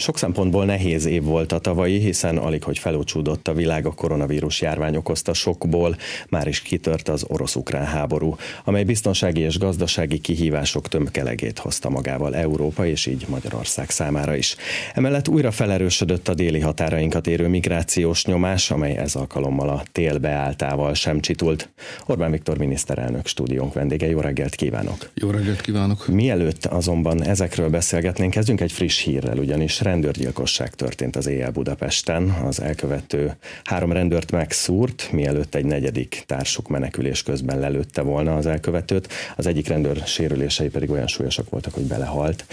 Sok szempontból nehéz év volt a tavalyi, hiszen alig, hogy felúcsúdott a világ a koronavírus járvány okozta sokból, már is kitört az orosz-ukrán háború, amely biztonsági és gazdasági kihívások tömkelegét hozta magával Európa és így Magyarország számára is. Emellett újra felerősödött a déli határainkat érő migrációs nyomás, amely ez alkalommal a tél beálltával sem csitult. Orbán Viktor miniszterelnök stúdiónk vendége, jó reggelt kívánok! Jó reggelt kívánok! Mielőtt azonban ezekről beszélgetnénk, kezdjünk egy friss hírrel, ugyanis rendőrgyilkosság történt az éjjel Budapesten. Az elkövető három rendőrt megszúrt, mielőtt egy negyedik társuk menekülés közben lelőtte volna az elkövetőt. Az egyik rendőr sérülései pedig olyan súlyosak voltak, hogy belehalt.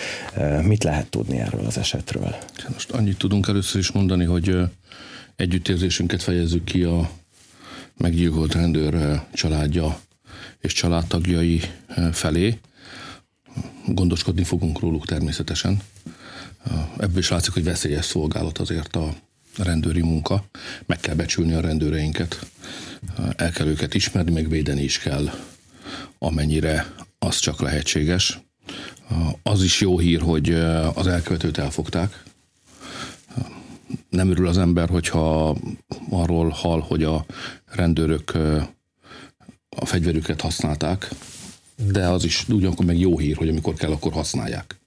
Mit lehet tudni erről az esetről? Most annyit tudunk először is mondani, hogy együttérzésünket fejezzük ki a meggyilkolt rendőr családja és családtagjai felé. Gondoskodni fogunk róluk természetesen. Ebből is látszik, hogy veszélyes szolgálat azért a rendőri munka. Meg kell becsülni a rendőreinket. El kell őket ismerni, meg védeni is kell, amennyire az csak lehetséges. Az is jó hír, hogy az elkövetőt elfogták. Nem örül az ember, hogyha arról hall, hogy a rendőrök a fegyverüket használták, de az is ugyanakkor meg jó hír, hogy amikor kell, akkor használják.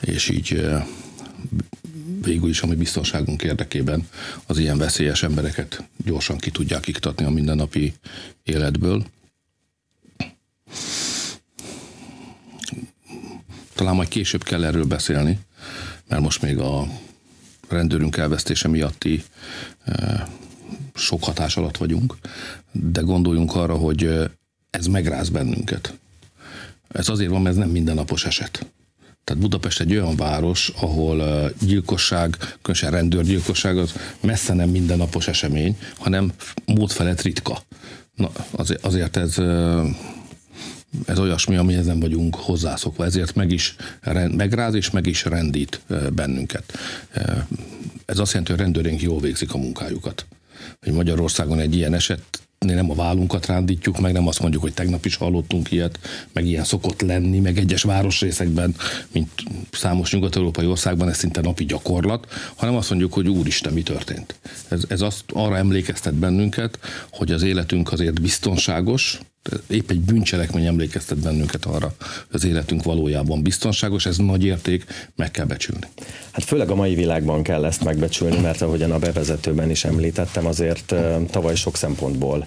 És így végül is a biztonságunk érdekében az ilyen veszélyes embereket gyorsan ki tudják iktatni a mindennapi életből. Talán majd később kell erről beszélni, mert most még a rendőrünk elvesztése miatti sok hatás alatt vagyunk, de gondoljunk arra, hogy ez megráz bennünket. Ez azért van, mert ez nem mindennapos eset. Tehát Budapest egy olyan város, ahol gyilkosság, különösen rendőrgyilkosság az messze nem mindennapos esemény, hanem módfelett ritka. Na, azért ez ez olyasmi, amihez nem vagyunk hozzászokva, ezért meg is megráz és meg is rendít bennünket. Ez azt jelenti, hogy rendőrénk jól végzik a munkájukat. Hogy Magyarországon egy ilyen eset nem a vállunkat rándítjuk, meg nem azt mondjuk, hogy tegnap is hallottunk ilyet, meg ilyen szokott lenni, meg egyes városrészekben, mint számos nyugat-európai országban, ez szinte napi gyakorlat, hanem azt mondjuk, hogy úristen, mi történt. Ez, ez azt arra emlékeztet bennünket, hogy az életünk azért biztonságos, épp egy bűncselekmény emlékeztet bennünket arra, hogy az életünk valójában biztonságos, ez nagy érték, meg kell becsülni. Hát főleg a mai világban kell ezt megbecsülni, mert ahogyan a bevezetőben is említettem, azért tavaly sok szempontból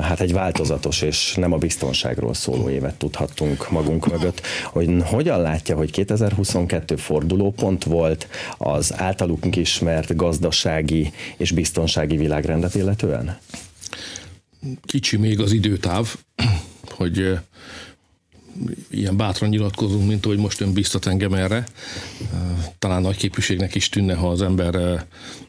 hát egy változatos és nem a biztonságról szóló évet tudhattunk magunk mögött. Hogy hogyan látja, hogy 2022 fordulópont volt az általunk ismert gazdasági és biztonsági világrendet illetően? Kicsi még az időtáv, hogy ilyen bátran nyilatkozunk, mint hogy most ön biztat engem erre. Talán nagy képviségnek is tűnne, ha az ember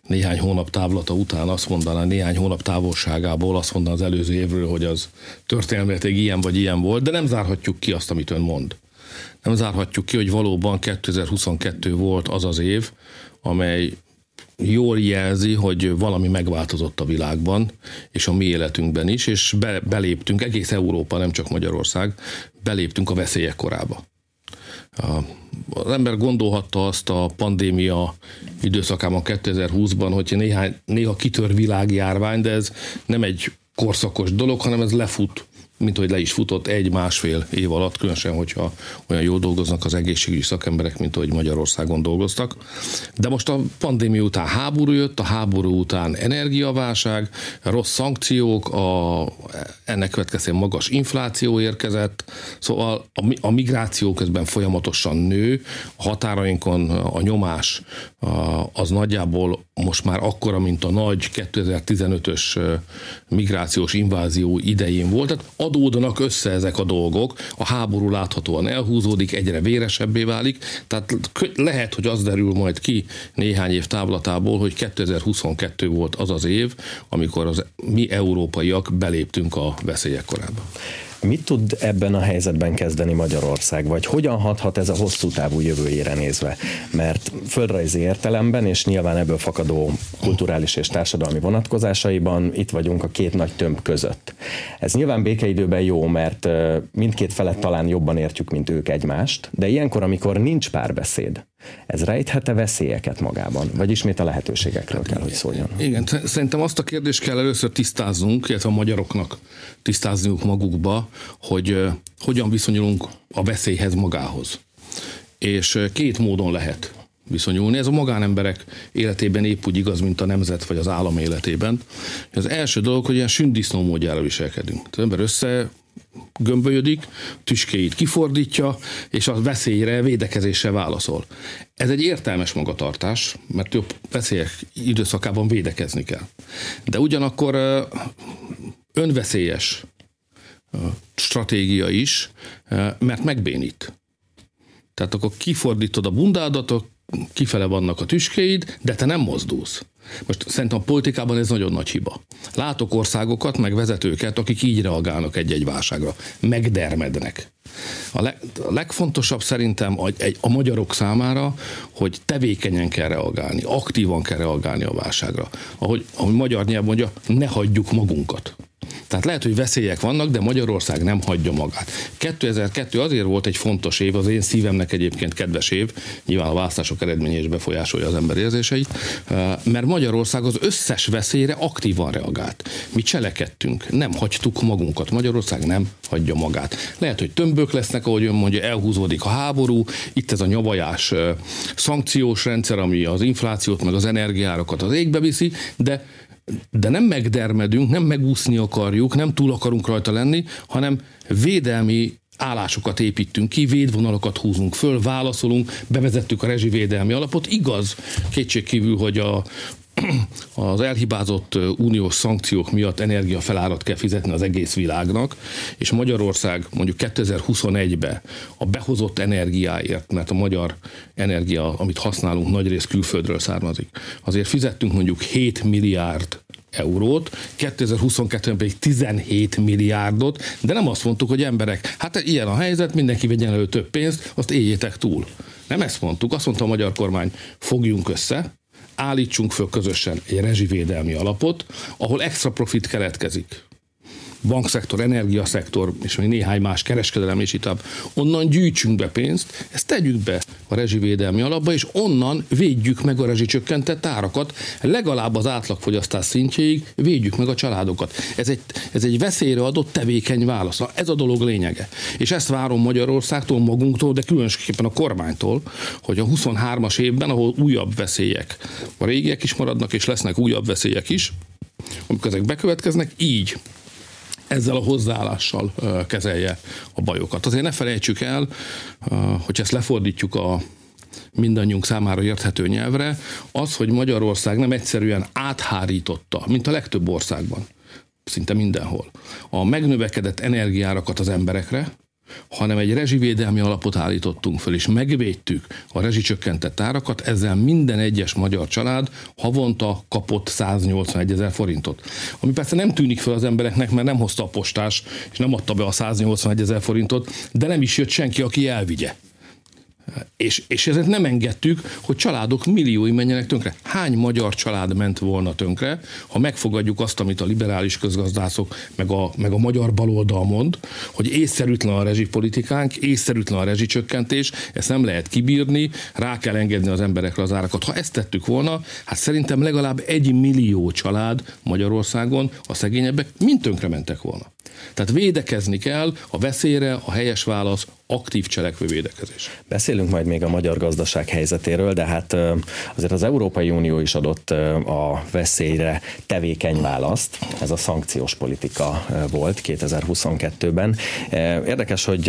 néhány hónap távlata után azt mondaná, néhány hónap távolságából azt mondaná az előző évről, hogy az történelmileg ilyen vagy ilyen volt, de nem zárhatjuk ki azt, amit ön mond. Nem zárhatjuk ki, hogy valóban 2022 volt az az év, amely jól jelzi, hogy valami megváltozott a világban, és a mi életünkben is, és be, beléptünk, egész Európa, nem csak Magyarország, beléptünk a veszélyek korába. Az ember gondolhatta azt a pandémia időszakában 2020-ban, hogy néhány, néha kitör világjárvány, de ez nem egy korszakos dolog, hanem ez lefut mint hogy le is futott egy-másfél év alatt, különösen, hogyha olyan jól dolgoznak az egészségügyi szakemberek, mint ahogy Magyarországon dolgoztak. De most a pandémia után háború jött, a háború után energiaválság, rossz szankciók, a, ennek következően magas infláció érkezett, szóval a, a migráció közben folyamatosan nő, a határainkon a nyomás az nagyjából most már akkora, mint a nagy 2015-ös migrációs invázió idején volt. Tehát adódnak össze ezek a dolgok, a háború láthatóan elhúzódik, egyre véresebbé válik, tehát lehet, hogy az derül majd ki néhány év távlatából, hogy 2022 volt az az év, amikor az mi európaiak beléptünk a veszélyek korába. Mit tud ebben a helyzetben kezdeni Magyarország, vagy hogyan hathat ez a hosszú távú jövőjére nézve? Mert földrajzi értelemben, és nyilván ebből fakadó kulturális és társadalmi vonatkozásaiban itt vagyunk a két nagy tömb között. Ez nyilván békeidőben jó, mert mindkét felet talán jobban értjük, mint ők egymást, de ilyenkor, amikor nincs párbeszéd, Ez rejthette veszélyeket magában? Vagy ismét a lehetőségekről kell, hogy szóljon? Igen, szerintem azt a kérdést kell először tisztáznunk, illetve a magyaroknak tisztázniuk magukba, hogy hogyan viszonyulunk a veszélyhez magához. És két módon lehet viszonyulni. Ez a magánemberek életében épp úgy igaz, mint a nemzet vagy az állam életében. Az első dolog, hogy ilyen sündisznó módjára viselkedünk. Az ember össze gömbölyödik, tüskéit kifordítja, és a veszélyre, védekezésre válaszol. Ez egy értelmes magatartás, mert több veszélyek időszakában védekezni kell. De ugyanakkor önveszélyes stratégia is, mert megbénít. Tehát akkor kifordítod a bundádat, kifele vannak a tüskéid, de te nem mozdulsz. Most szerintem a politikában ez nagyon nagy hiba. Látok országokat, meg vezetőket, akik így reagálnak egy-egy válságra. Megdermednek. A, leg, a legfontosabb szerintem a, egy, a magyarok számára, hogy tevékenyen kell reagálni, aktívan kell reagálni a válságra. Ahogy, ahogy magyar nyelv mondja, ne hagyjuk magunkat. Tehát lehet, hogy veszélyek vannak, de Magyarország nem hagyja magát. 2002 azért volt egy fontos év, az én szívemnek egyébként kedves év, nyilván a választások eredménye is befolyásolja az ember érzéseit, mert Magyarország az összes veszélyre aktívan reagált. Mi cselekedtünk, nem hagytuk magunkat. Magyarország nem hagyja magát. Lehet, hogy tömbök lesznek, ahogy ön mondja, elhúzódik a háború, itt ez a nyavajás szankciós rendszer, ami az inflációt meg az energiárakat az égbe viszi, de de nem megdermedünk, nem megúszni akarjuk, nem túl akarunk rajta lenni, hanem védelmi állásokat építünk ki, védvonalakat húzunk föl, válaszolunk, bevezettük a rezsivédelmi alapot. Igaz, kétségkívül, hogy a, az elhibázott uniós szankciók miatt energiafelárat kell fizetni az egész világnak, és Magyarország mondjuk 2021-ben a behozott energiáért, mert a magyar energia, amit használunk, nagyrészt külföldről származik, azért fizettünk mondjuk 7 milliárd eurót, 2022-ben pedig 17 milliárdot, de nem azt mondtuk, hogy emberek, hát ilyen a helyzet, mindenki vegyen elő több pénzt, azt éljétek túl. Nem ezt mondtuk, azt mondta a magyar kormány, fogjunk össze, állítsunk föl közösen egy rezsivédelmi alapot, ahol extra profit keletkezik bankszektor, energiaszektor, és még néhány más kereskedelem, és itt onnan gyűjtsünk be pénzt, ezt tegyük be a rezsivédelmi alapba, és onnan védjük meg a rezsicsökkentett árakat, legalább az átlagfogyasztás szintjéig védjük meg a családokat. Ez egy, ez egy veszélyre adott tevékeny válasz. Ez a dolog lényege. És ezt várom Magyarországtól, magunktól, de különösképpen a kormánytól, hogy a 23-as évben, ahol újabb veszélyek, a régiek is maradnak, és lesznek újabb veszélyek is, amikor ezek bekövetkeznek, így ezzel a hozzáállással kezelje a bajokat. Azért ne felejtsük el, hogy ezt lefordítjuk a mindannyiunk számára érthető nyelvre, az, hogy Magyarország nem egyszerűen áthárította, mint a legtöbb országban, szinte mindenhol, a megnövekedett energiárakat az emberekre, hanem egy rezsivédelmi alapot állítottunk föl, és megvédtük a rezsicsökkentett árakat, ezzel minden egyes magyar család havonta kapott 181 ezer forintot. Ami persze nem tűnik fel az embereknek, mert nem hozta a postás, és nem adta be a 181 ezer forintot, de nem is jött senki, aki elvigye. És, és ezért nem engedtük, hogy családok milliói menjenek tönkre. Hány magyar család ment volna tönkre, ha megfogadjuk azt, amit a liberális közgazdászok, meg a, meg a magyar baloldal mond, hogy észszerűtlen a rezsipolitikánk, észszerűtlen a rezsicsökkentés, ezt nem lehet kibírni, rá kell engedni az emberekre az árakat. Ha ezt tettük volna, hát szerintem legalább egy millió család Magyarországon, a szegényebbek mind tönkre mentek volna. Tehát védekezni kell, a veszélyre a helyes válasz aktív cselekvő védekezés. Beszélünk majd még a magyar gazdaság helyzetéről, de hát azért az Európai Unió is adott a veszélyre tevékeny választ. Ez a szankciós politika volt 2022-ben. Érdekes, hogy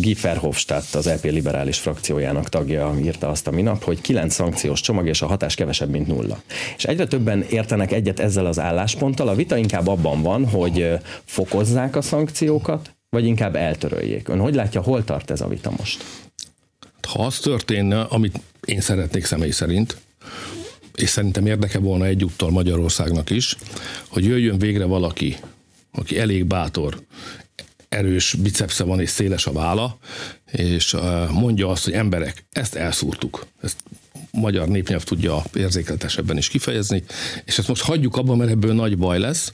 Guy Verhofstadt, az EP liberális frakciójának tagja írta azt a minap, hogy kilenc szankciós csomag és a hatás kevesebb, mint nulla. És egyre többen értenek egyet ezzel az állásponttal. A vita inkább abban van, hogy fokozzák a szankciókat, vagy inkább eltöröljék? Ön hogy látja, hol tart ez a vita most? Ha az történne, amit én szeretnék személy szerint, és szerintem érdeke volna egyúttal Magyarországnak is, hogy jöjjön végre valaki, aki elég bátor, erős bicepsze van és széles a válla, és mondja azt, hogy emberek, ezt elszúrtuk. Ezt magyar népnyelv tudja érzékletesebben is kifejezni, és ezt most hagyjuk abban, mert ebből nagy baj lesz,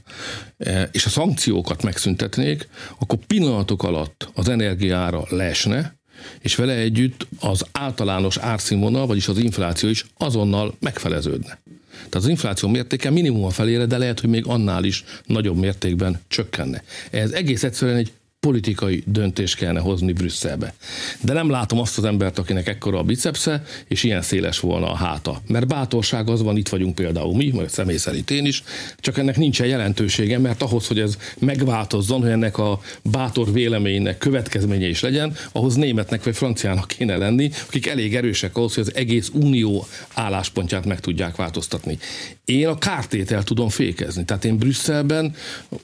e, és a szankciókat megszüntetnék, akkor pillanatok alatt az energiára leesne, és vele együtt az általános árszínvonal, vagyis az infláció is azonnal megfeleződne. Tehát az infláció mértéke minimum a felére, de lehet, hogy még annál is nagyobb mértékben csökkenne. Ez egész egyszerűen egy politikai döntést kellene hozni Brüsszelbe. De nem látom azt az embert, akinek ekkora a bicepsze, és ilyen széles volna a háta. Mert bátorság az van, itt vagyunk például mi, vagy személy szerint én is, csak ennek nincsen jelentősége, mert ahhoz, hogy ez megváltozzon, hogy ennek a bátor véleménynek következménye is legyen, ahhoz németnek vagy franciának kéne lenni, akik elég erősek ahhoz, hogy az egész unió álláspontját meg tudják változtatni. Én a kártétel tudom fékezni. Tehát én Brüsszelben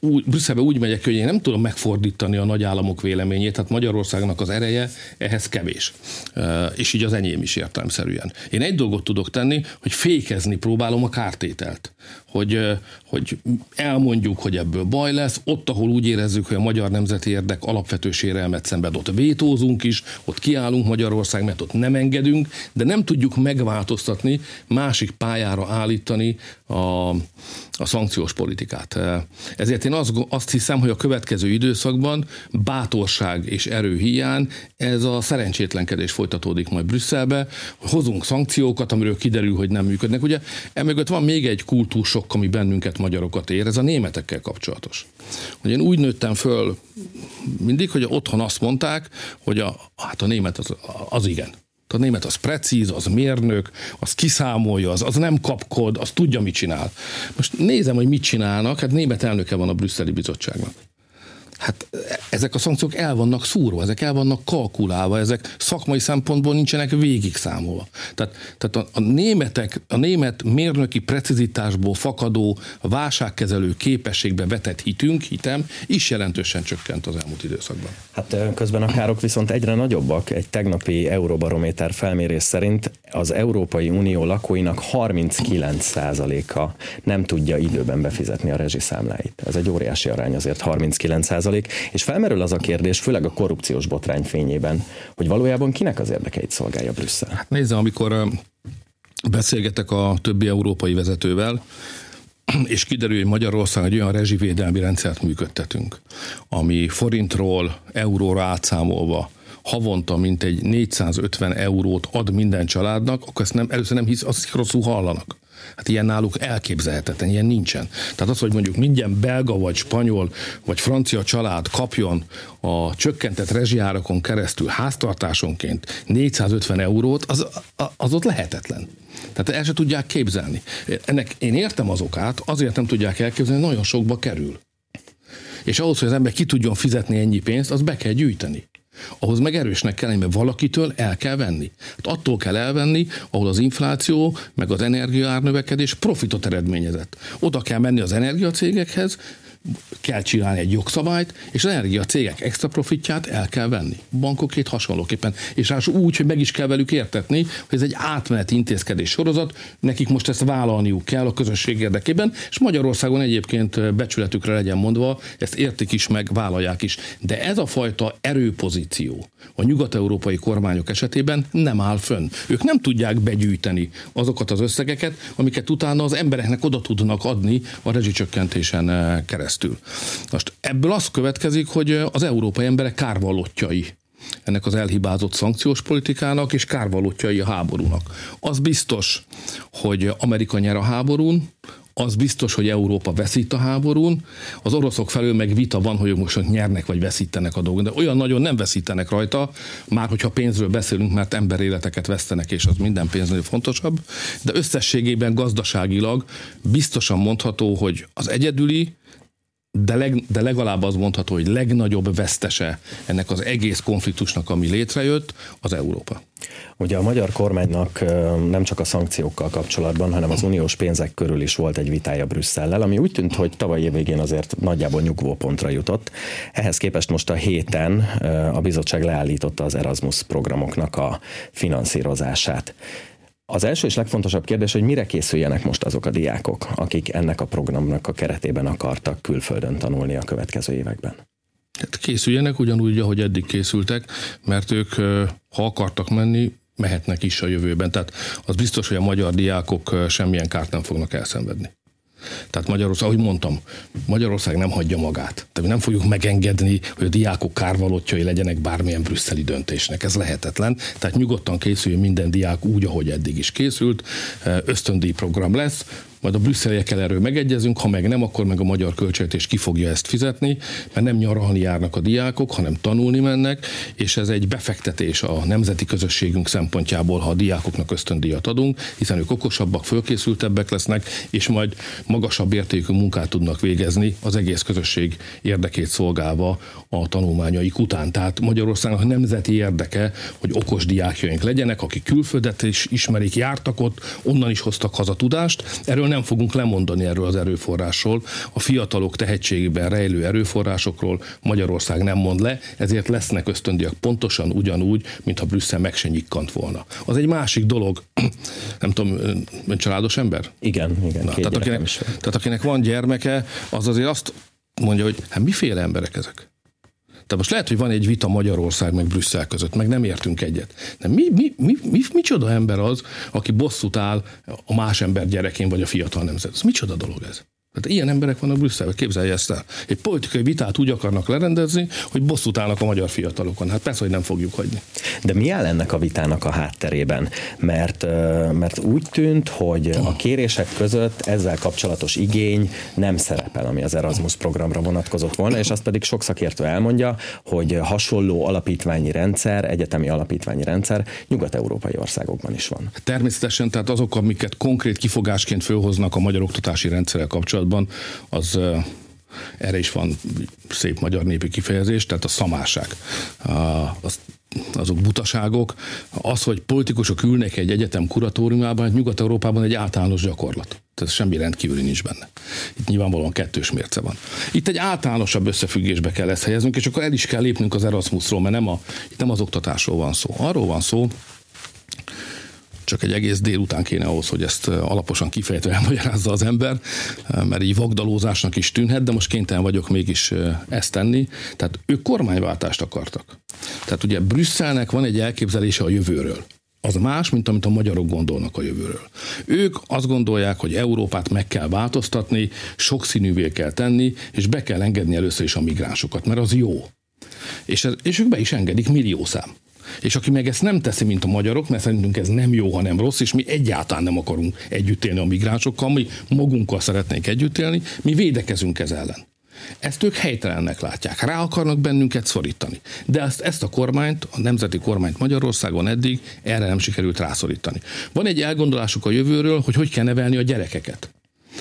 úgy, Brüsszelben úgy megyek, hogy én nem tudom megfordítani a nagyállamok véleményét, tehát Magyarországnak az ereje ehhez kevés. És így az enyém is értelmszerűen. Én egy dolgot tudok tenni, hogy fékezni próbálom a kártételt. Hogy, hogy elmondjuk, hogy ebből baj lesz, ott, ahol úgy érezzük, hogy a magyar nemzeti érdek alapvető sérelmet szenved, ott vétózunk is, ott kiállunk Magyarország, mert ott nem engedünk, de nem tudjuk megváltoztatni, másik pályára állítani a, a szankciós politikát. Ezért én azt, azt hiszem, hogy a következő időszakban bátorság és erő hiány ez a szerencsétlenkedés folytatódik majd Brüsszelbe. Hozunk szankciókat, amiről kiderül, hogy nem működnek. Ugye emögött van még egy kultúrsok, ami bennünket magyarokat ér, ez a németekkel kapcsolatos. Hogy én úgy nőttem föl mindig, hogy otthon azt mondták, hogy a, hát a német az, az igen. A német az precíz, az mérnök, az kiszámolja, az, az nem kapkod, az tudja, mit csinál. Most nézem, hogy mit csinálnak, hát német elnöke van a brüsszeli bizottságnak. Hát ezek a szankciók el vannak szúrva, ezek el vannak kalkulálva, ezek szakmai szempontból nincsenek végig számolva. Tehát, tehát a, a németek, a német mérnöki precizitásból fakadó válságkezelő képességbe vetett hitünk, hitem is jelentősen csökkent az elmúlt időszakban. Hát közben a károk viszont egyre nagyobbak. Egy tegnapi Euróbarométer felmérés szerint az Európai Unió lakóinak 39%-a nem tudja időben befizetni a rezsiszámláit. Ez egy óriási arány azért 39 százalék, és felmerül az a kérdés, főleg a korrupciós botrány fényében, hogy valójában kinek az érdekeit szolgálja Brüsszel? Hát nézze, amikor beszélgetek a többi európai vezetővel, és kiderül, hogy Magyarország egy olyan rezsivédelmi rendszert működtetünk, ami forintról, euróra átszámolva havonta mintegy 450 eurót ad minden családnak, akkor ezt nem, először nem hisz, azt rosszul hallanak. Hát ilyen náluk elképzelhetetlen, ilyen nincsen. Tehát az, hogy mondjuk minden belga, vagy spanyol, vagy francia család kapjon a csökkentett rezsiárakon keresztül háztartásonként 450 eurót, az, az ott lehetetlen. Tehát el se tudják képzelni. Ennek én értem az okát, azért nem tudják elképzelni, nagyon sokba kerül. És ahhoz, hogy az ember ki tudjon fizetni ennyi pénzt, az be kell gyűjteni. Ahhoz meg erősnek kell mert valakitől el kell venni. Hát attól kell elvenni, ahol az infláció, meg az energiaárnövekedés profitot eredményezett. Oda kell menni az energiacégekhez, kell csinálni egy jogszabályt, és az energia cégek extra profitját el kell venni. Bankokét hasonlóképpen. És rá úgy, hogy meg is kell velük értetni, hogy ez egy átmeneti intézkedés sorozat, nekik most ezt vállalniuk kell a közösség érdekében, és Magyarországon egyébként becsületükre legyen mondva, ezt értik is meg, vállalják is. De ez a fajta erőpozíció a nyugat-európai kormányok esetében nem áll fönn. Ők nem tudják begyűjteni azokat az összegeket, amiket utána az embereknek oda tudnak adni a rezsicsökkentésen keresztül keresztül. Most ebből az következik, hogy az európai emberek kárvallottjai ennek az elhibázott szankciós politikának, és kárvalótjai a háborúnak. Az biztos, hogy Amerika nyer a háborún, az biztos, hogy Európa veszít a háborún, az oroszok felől meg vita van, hogy most nyernek vagy veszítenek a dolgon, de olyan nagyon nem veszítenek rajta, már hogyha pénzről beszélünk, mert emberéleteket vesztenek, és az minden pénznél fontosabb, de összességében gazdaságilag biztosan mondható, hogy az egyedüli, de, leg, de legalább az mondható, hogy legnagyobb vesztese ennek az egész konfliktusnak, ami létrejött, az Európa. Ugye a magyar kormánynak nem csak a szankciókkal kapcsolatban, hanem az uniós pénzek körül is volt egy vitája Brüsszellel, ami úgy tűnt, hogy tavaly év végén azért nagyjából nyugvó pontra jutott. Ehhez képest most a héten a bizottság leállította az Erasmus programoknak a finanszírozását. Az első és legfontosabb kérdés, hogy mire készüljenek most azok a diákok, akik ennek a programnak a keretében akartak külföldön tanulni a következő években? Hát készüljenek ugyanúgy, ahogy eddig készültek, mert ők, ha akartak menni, mehetnek is a jövőben. Tehát az biztos, hogy a magyar diákok semmilyen kárt nem fognak elszenvedni. Tehát Magyarország, ahogy mondtam, Magyarország nem hagyja magát. Tehát nem fogjuk megengedni, hogy a diákok kárvalótjai legyenek bármilyen brüsszeli döntésnek. Ez lehetetlen. Tehát nyugodtan készüljön minden diák úgy, ahogy eddig is készült. Ösztöndíj program lesz majd a brüsszeliekkel erről megegyezünk, ha meg nem, akkor meg a magyar költségvetés ki fogja ezt fizetni, mert nem nyaralni járnak a diákok, hanem tanulni mennek, és ez egy befektetés a nemzeti közösségünk szempontjából, ha a diákoknak ösztöndíjat adunk, hiszen ők okosabbak, fölkészültebbek lesznek, és majd magasabb értékű munkát tudnak végezni az egész közösség érdekét szolgálva a tanulmányaik után. Tehát Magyarországnak nemzeti érdeke, hogy okos diákjaink legyenek, akik külföldet is ismerik, jártak ott, onnan is hoztak haza tudást. Erről nem fogunk lemondani erről az erőforrásról. A fiatalok tehetségében rejlő erőforrásokról Magyarország nem mond le, ezért lesznek ösztöndiak pontosan ugyanúgy, mintha Brüsszel meg se nyikkant volna. Az egy másik dolog, nem tudom, ön családos ember? Igen, igen. Na, tehát, akinek, tehát akinek van gyermeke, az azért azt mondja, hogy hát miféle emberek ezek? Tehát most lehet, hogy van egy vita Magyarország meg Brüsszel között, meg nem értünk egyet. De mi, mi, mi, mi, micsoda ember az, aki bosszút áll a más ember gyerekén, vagy a fiatal nemzet? Ez micsoda dolog ez? Tehát ilyen emberek vannak Brüsszelben, képzelje ezt el. Egy politikai vitát úgy akarnak lerendezni, hogy bosszút állnak a magyar fiatalokon. Hát persze, hogy nem fogjuk hagyni. De mi áll ennek a vitának a hátterében? Mert, mert úgy tűnt, hogy a kérések között ezzel kapcsolatos igény nem szerepel, ami az Erasmus programra vonatkozott volna, és azt pedig sok szakértő elmondja, hogy hasonló alapítványi rendszer, egyetemi alapítványi rendszer nyugat-európai országokban is van. Természetesen, tehát azok, amiket konkrét kifogásként fölhoznak a magyar oktatási rendszerrel kapcsolatban, kapcsolatban, az erre is van szép magyar népi kifejezés, tehát a szamáság. Az azok butaságok. Az, hogy politikusok ülnek egy egyetem kuratóriumában, Nyugat-Európában egy általános gyakorlat. Tehát semmi rendkívüli nincs benne. Itt nyilvánvalóan kettős mérce van. Itt egy általánosabb összefüggésbe kell ezt helyeznünk, és akkor el is kell lépnünk az Erasmusról, mert nem, a, itt nem az oktatásról van szó. Arról van szó, csak egy egész délután kéne ahhoz, hogy ezt alaposan kifejtve elmagyarázza az ember, mert így vagdalózásnak is tűnhet, de most kénytelen vagyok mégis ezt tenni. Tehát ők kormányváltást akartak. Tehát ugye Brüsszelnek van egy elképzelése a jövőről az más, mint amit a magyarok gondolnak a jövőről. Ők azt gondolják, hogy Európát meg kell változtatni, sokszínűvé kell tenni, és be kell engedni először is a migránsokat, mert az jó. És, ez, és ők be is engedik millió szám. És aki meg ezt nem teszi, mint a magyarok, mert szerintünk ez nem jó, hanem rossz, és mi egyáltalán nem akarunk együtt élni a migránsokkal, mi magunkkal szeretnénk együtt élni, mi védekezünk ez ellen. Ezt ők helytelennek látják. Rá akarnak bennünket szorítani. De ezt, ezt a kormányt, a nemzeti kormányt Magyarországon eddig erre nem sikerült rászorítani. Van egy elgondolásuk a jövőről, hogy hogy kell nevelni a gyerekeket.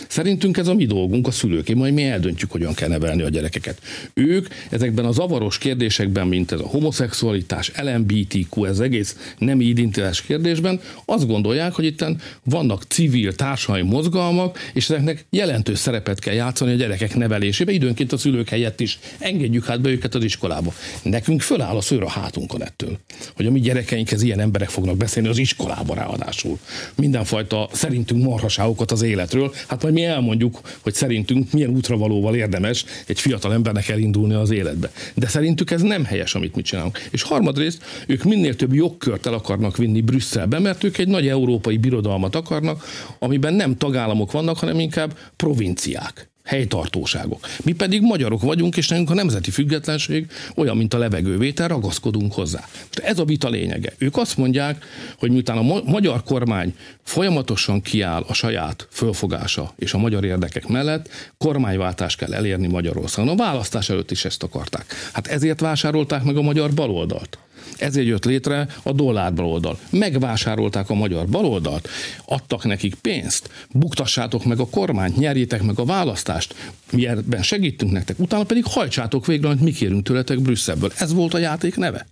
Szerintünk ez a mi dolgunk, a szülőké, majd mi eldöntjük, hogyan kell nevelni a gyerekeket. Ők ezekben a zavaros kérdésekben, mint ez a homoszexualitás, LMBTQ, ez egész nem identitás kérdésben, azt gondolják, hogy itt vannak civil társadalmi mozgalmak, és ezeknek jelentős szerepet kell játszani a gyerekek nevelésébe, időnként a szülők helyett is. Engedjük hát be őket az iskolába. Nekünk föláll a szőr a hátunkon ettől, hogy a mi gyerekeinkhez ilyen emberek fognak beszélni az iskolába ráadásul. Mindenfajta szerintünk marhaságokat az életről, hát majd mi elmondjuk, hogy szerintünk milyen útravalóval érdemes egy fiatal embernek elindulni az életbe. De szerintük ez nem helyes, amit mi csinálunk. És harmadrészt, ők minél több jogkört el akarnak vinni Brüsszelbe, mert ők egy nagy európai birodalmat akarnak, amiben nem tagállamok vannak, hanem inkább provinciák helytartóságok. Mi pedig magyarok vagyunk, és nekünk a nemzeti függetlenség olyan, mint a levegővétel, ragaszkodunk hozzá. Ez a vita lényege. Ők azt mondják, hogy miután a magyar kormány folyamatosan kiáll a saját fölfogása és a magyar érdekek mellett, kormányváltást kell elérni Magyarországon. A választás előtt is ezt akarták. Hát ezért vásárolták meg a magyar baloldalt. Ezért jött létre a dollár baloldal. Megvásárolták a magyar baloldalt, adtak nekik pénzt, buktassátok meg a kormányt, nyerjétek meg a választást, mi ebben segítünk nektek, utána pedig hajtsátok végre, amit mi kérünk tőletek Brüsszelből. Ez volt a játék neve.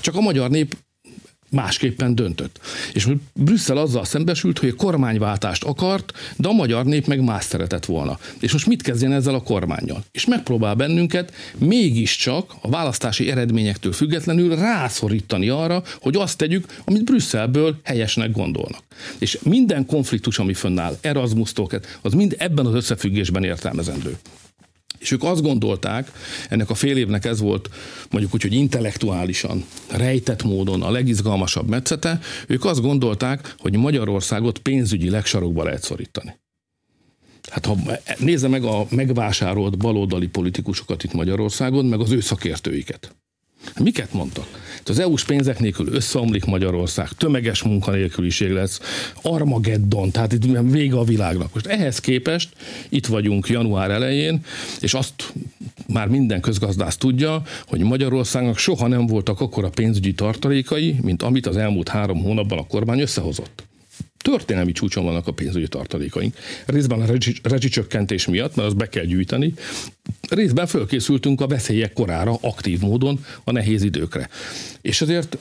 Csak a magyar nép másképpen döntött. És Brüsszel azzal szembesült, hogy a kormányváltást akart, de a magyar nép meg más szeretett volna. És most mit kezdjen ezzel a kormányjal? És megpróbál bennünket mégiscsak a választási eredményektől függetlenül rászorítani arra, hogy azt tegyük, amit Brüsszelből helyesnek gondolnak. És minden konfliktus, ami fönnáll, Erasmus-tól, az mind ebben az összefüggésben értelmezendő. És ők azt gondolták, ennek a fél évnek ez volt mondjuk úgy, hogy intellektuálisan, rejtett módon a legizgalmasabb metszete, ők azt gondolták, hogy Magyarországot pénzügyi sarokba lehet szorítani. Hát ha nézze meg a megvásárolt baloldali politikusokat itt Magyarországon, meg az ő szakértőiket. Miket mondtak? Az EU-s pénzek nélkül összeomlik Magyarország, tömeges munkanélküliség lesz, Armageddon, tehát itt vége a világnak. Most ehhez képest itt vagyunk január elején, és azt már minden közgazdász tudja, hogy Magyarországnak soha nem voltak akkora pénzügyi tartalékai, mint amit az elmúlt három hónapban a kormány összehozott történelmi csúcson vannak a pénzügyi tartalékaink. Részben a rezsicsökkentés miatt, mert azt be kell gyűjteni, részben fölkészültünk a veszélyek korára, aktív módon a nehéz időkre. És azért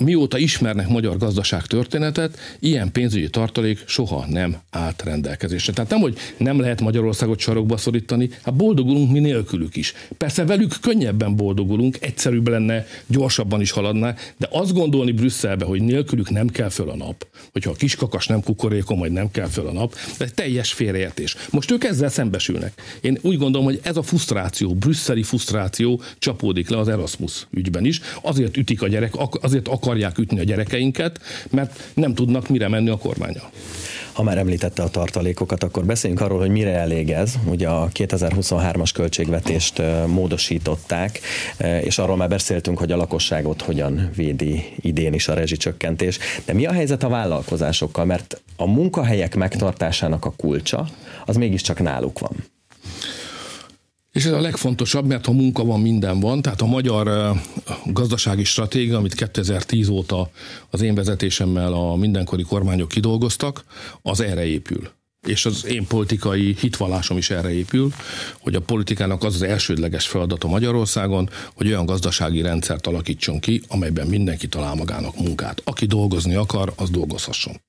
mióta ismernek magyar gazdaság történetet, ilyen pénzügyi tartalék soha nem állt rendelkezésre. Tehát nem, hogy nem lehet Magyarországot sarokba szorítani, hát boldogulunk mi nélkülük is. Persze velük könnyebben boldogulunk, egyszerűbb lenne, gyorsabban is haladná, de azt gondolni Brüsszelbe, hogy nélkülük nem kell föl a nap, hogyha a kiskakas nem kukorékon, majd nem kell föl a nap, ez teljes félreértés. Most ők ezzel szembesülnek. Én úgy gondolom, hogy ez a frusztráció, brüsszeli frusztráció csapódik le az Erasmus ügyben is. Azért ütik a gyerek, azért akar akarják ütni a gyerekeinket, mert nem tudnak mire menni a kormánya. Ha már említette a tartalékokat, akkor beszéljünk arról, hogy mire elég ez. Ugye a 2023-as költségvetést módosították, és arról már beszéltünk, hogy a lakosságot hogyan védi idén is a rezsicsökkentés. De mi a helyzet a vállalkozásokkal? Mert a munkahelyek megtartásának a kulcsa, az mégiscsak náluk van. És ez a legfontosabb, mert ha munka van, minden van. Tehát a magyar gazdasági stratégia, amit 2010 óta az én vezetésemmel a mindenkori kormányok kidolgoztak, az erre épül és az én politikai hitvallásom is erre épül, hogy a politikának az az elsődleges feladata Magyarországon, hogy olyan gazdasági rendszert alakítson ki, amelyben mindenki talál magának munkát. Aki dolgozni akar, az dolgozhasson.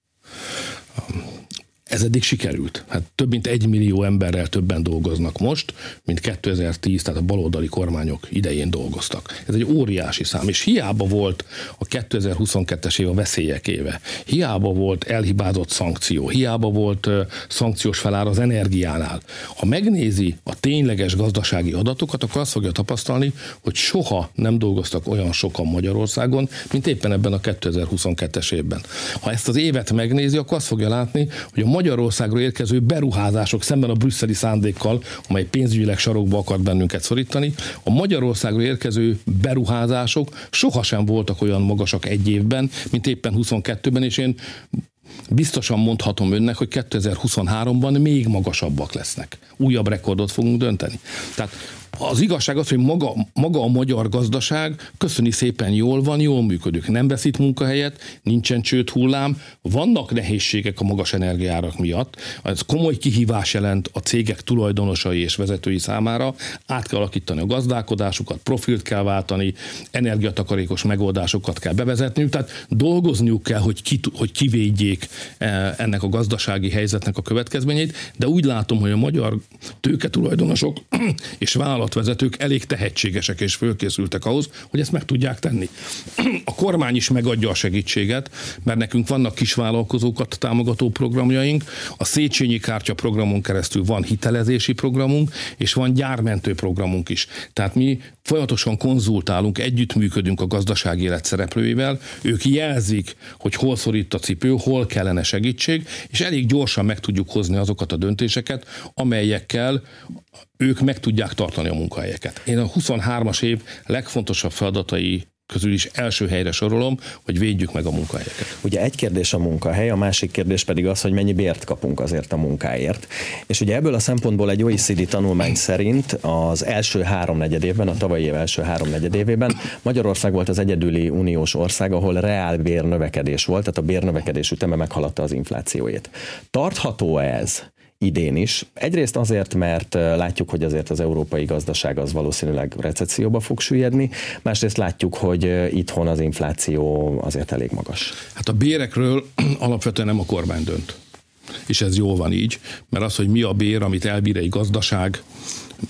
Ez eddig sikerült. Hát több mint egy millió emberrel többen dolgoznak most, mint 2010, tehát a baloldali kormányok idején dolgoztak. Ez egy óriási szám, és hiába volt a 2022-es év a veszélyek éve, hiába volt elhibázott szankció, hiába volt szankciós felár az energiánál. Ha megnézi a tényleges gazdasági adatokat, akkor azt fogja tapasztalni, hogy soha nem dolgoztak olyan sokan Magyarországon, mint éppen ebben a 2022-es évben. Ha ezt az évet megnézi, akkor azt fogja látni, hogy a Magyarországról érkező beruházások szemben a brüsszeli szándékkal, amely pénzügyileg sarokba akart bennünket szorítani, a Magyarországról érkező beruházások sohasem voltak olyan magasak egy évben, mint éppen 22-ben, és én biztosan mondhatom önnek, hogy 2023-ban még magasabbak lesznek. Újabb rekordot fogunk dönteni. Tehát az igazság az, hogy maga, maga a magyar gazdaság köszöni szépen jól van, jól működik. Nem veszít munkahelyet, nincsen csőd hullám, vannak nehézségek a magas energiárak miatt. Ez komoly kihívás jelent a cégek tulajdonosai és vezetői számára. Át kell alakítani a gazdálkodásukat, profilt kell váltani, energiatakarékos megoldásokat kell bevezetniük, tehát dolgozniuk kell, hogy, ki, hogy kivédjék eh, ennek a gazdasági helyzetnek a következményeit, de úgy látom, hogy a magyar tőketulajdonosok és vállalat vállalatvezetők elég tehetségesek és fölkészültek ahhoz, hogy ezt meg tudják tenni. A kormány is megadja a segítséget, mert nekünk vannak kisvállalkozókat támogató programjaink, a Széchenyi Kártya programon keresztül van hitelezési programunk, és van gyármentő programunk is. Tehát mi folyamatosan konzultálunk, együttműködünk a gazdasági élet szereplőivel, ők jelzik, hogy hol szorít a cipő, hol kellene segítség, és elég gyorsan meg tudjuk hozni azokat a döntéseket, amelyekkel ők meg tudják tartani a munkahelyeket. Én a 23-as év legfontosabb feladatai közül is első helyre sorolom, hogy védjük meg a munkahelyeket. Ugye egy kérdés a munkahely, a másik kérdés pedig az, hogy mennyi bért kapunk azért a munkáért. És ugye ebből a szempontból egy OECD tanulmány szerint az első háromnegyed évben, a tavalyi év első háromnegyed évében Magyarország volt az egyedüli uniós ország, ahol reál bérnövekedés volt, tehát a bérnövekedés üteme meghaladta az inflációét. Tartható ez? Idén is. Egyrészt azért, mert látjuk, hogy azért az európai gazdaság az valószínűleg recesszióba fog süllyedni, másrészt látjuk, hogy itthon az infláció azért elég magas. Hát a bérekről alapvetően nem a kormány dönt. És ez jó van így, mert az, hogy mi a bér, amit elbír egy gazdaság,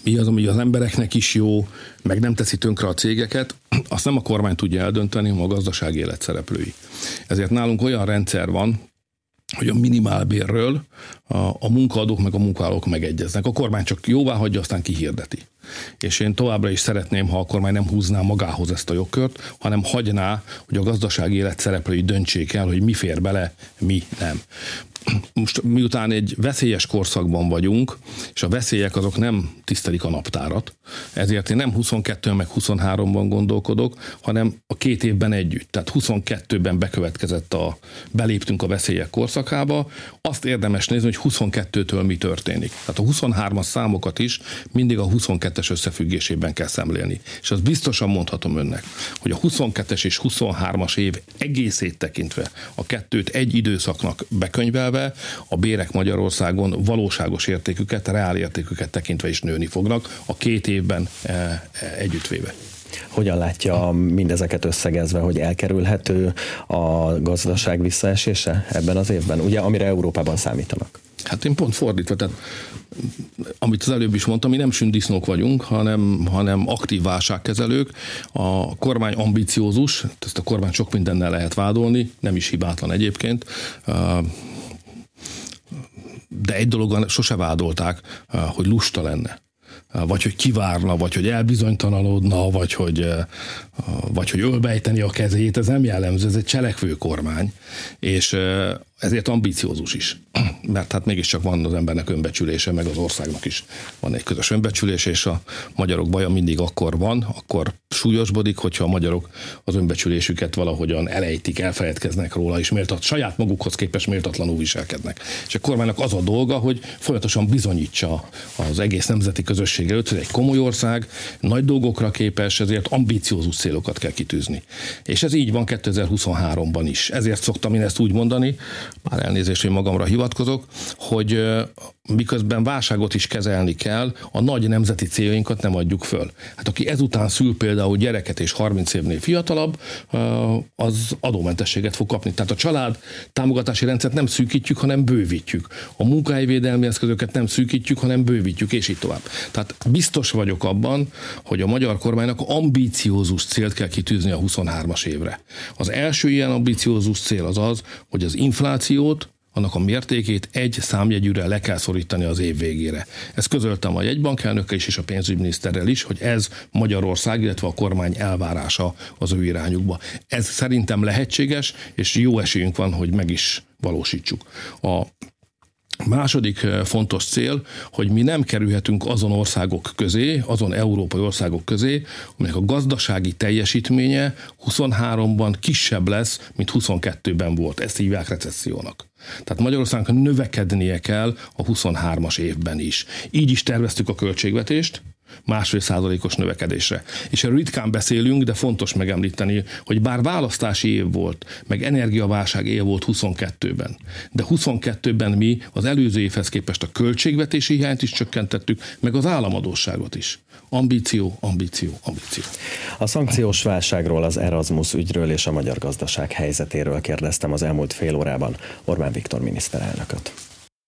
mi az, ami az embereknek is jó, meg nem teszi tönkre a cégeket, azt nem a kormány tudja eldönteni, hanem a gazdaság élet szereplői. Ezért nálunk olyan rendszer van, hogy a minimálbérről a, a munkaadók meg a munkavállalók megegyeznek. A kormány csak jóvá hagyja, aztán kihirdeti. És én továbbra is szeretném, ha a kormány nem húzná magához ezt a jogkört, hanem hagyná, hogy a gazdasági élet szereplői döntsék el, hogy mi fér bele, mi nem most miután egy veszélyes korszakban vagyunk, és a veszélyek azok nem tisztelik a naptárat, ezért én nem 22 meg 23-ban gondolkodok, hanem a két évben együtt. Tehát 22-ben bekövetkezett a, beléptünk a veszélyek korszakába, azt érdemes nézni, hogy 22-től mi történik. Tehát a 23-as számokat is mindig a 22-es összefüggésében kell szemlélni. És az biztosan mondhatom önnek, hogy a 22-es és 23-as év egészét tekintve a kettőt egy időszaknak bekönyvelve, a bérek Magyarországon valóságos értéküket, reál értéküket tekintve is nőni fognak a két évben e, e, együttvéve. Hogyan látja mindezeket összegezve, hogy elkerülhető a gazdaság visszaesése ebben az évben, ugye amire Európában számítanak? Hát én pont fordítva, tehát amit az előbb is mondtam, mi nem sündisznók vagyunk, hanem, hanem aktív válságkezelők. A kormány ambiciózus, ezt a kormány sok mindennel lehet vádolni, nem is hibátlan egyébként de egy dologon sose vádolták, hogy lusta lenne. Vagy hogy kivárna, vagy hogy elbizonytalanodna, vagy hogy, vagy hogy ölbejteni a kezét, ez nem jellemző, ez egy cselekvő kormány, és ezért ambiciózus is, mert hát mégiscsak van az embernek önbecsülése, meg az országnak is van egy közös önbecsülés, és a magyarok baja mindig akkor van, akkor súlyosbodik, hogyha a magyarok az önbecsülésüket valahogyan elejtik, elfeledkeznek róla, és méltat, saját magukhoz képest méltatlanul viselkednek. És a kormánynak az a dolga, hogy folyamatosan bizonyítsa az egész nemzeti közösség előtt, hogy egy komoly ország, nagy dolgokra képes, ezért ambiciózus célokat kell kitűzni. És ez így van 2023-ban is. Ezért szoktam én ezt úgy mondani, már elnézést, hogy magamra hivatkozok, hogy miközben válságot is kezelni kell, a nagy nemzeti céljainkat nem adjuk föl. Hát aki ezután szül például gyereket és 30 évnél fiatalabb, az adómentességet fog kapni. Tehát a család támogatási rendszert nem szűkítjük, hanem bővítjük. A munkájvédelmi eszközöket nem szűkítjük, hanem bővítjük, és így tovább. Tehát biztos vagyok abban, hogy a magyar kormánynak ambíciózus célt kell kitűzni a 23-as évre. Az első ilyen ambíciózus cél az az, hogy az inflációt annak a mértékét egy számjegyűre le kell szorítani az év végére. Ezt közöltem a jegybankelnökkel is és a pénzügyminiszterrel is, hogy ez Magyarország, illetve a kormány elvárása az ő irányukba. Ez szerintem lehetséges, és jó esélyünk van, hogy meg is valósítsuk. A Második eh, fontos cél, hogy mi nem kerülhetünk azon országok közé, azon európai országok közé, amelyek a gazdasági teljesítménye 23-ban kisebb lesz, mint 22-ben volt. Ezt hívják recessziónak. Tehát Magyarországnak növekednie kell a 23-as évben is. Így is terveztük a költségvetést, másfél százalékos növekedésre. És erről ritkán beszélünk, de fontos megemlíteni, hogy bár választási év volt, meg energiaválság év volt 22-ben, de 22-ben mi az előző évhez képest a költségvetési hiányt is csökkentettük, meg az államadóságot is. Ambíció, ambíció, ambíció. A szankciós válságról, az Erasmus ügyről és a magyar gazdaság helyzetéről kérdeztem az elmúlt fél órában Orbán Viktor miniszterelnököt.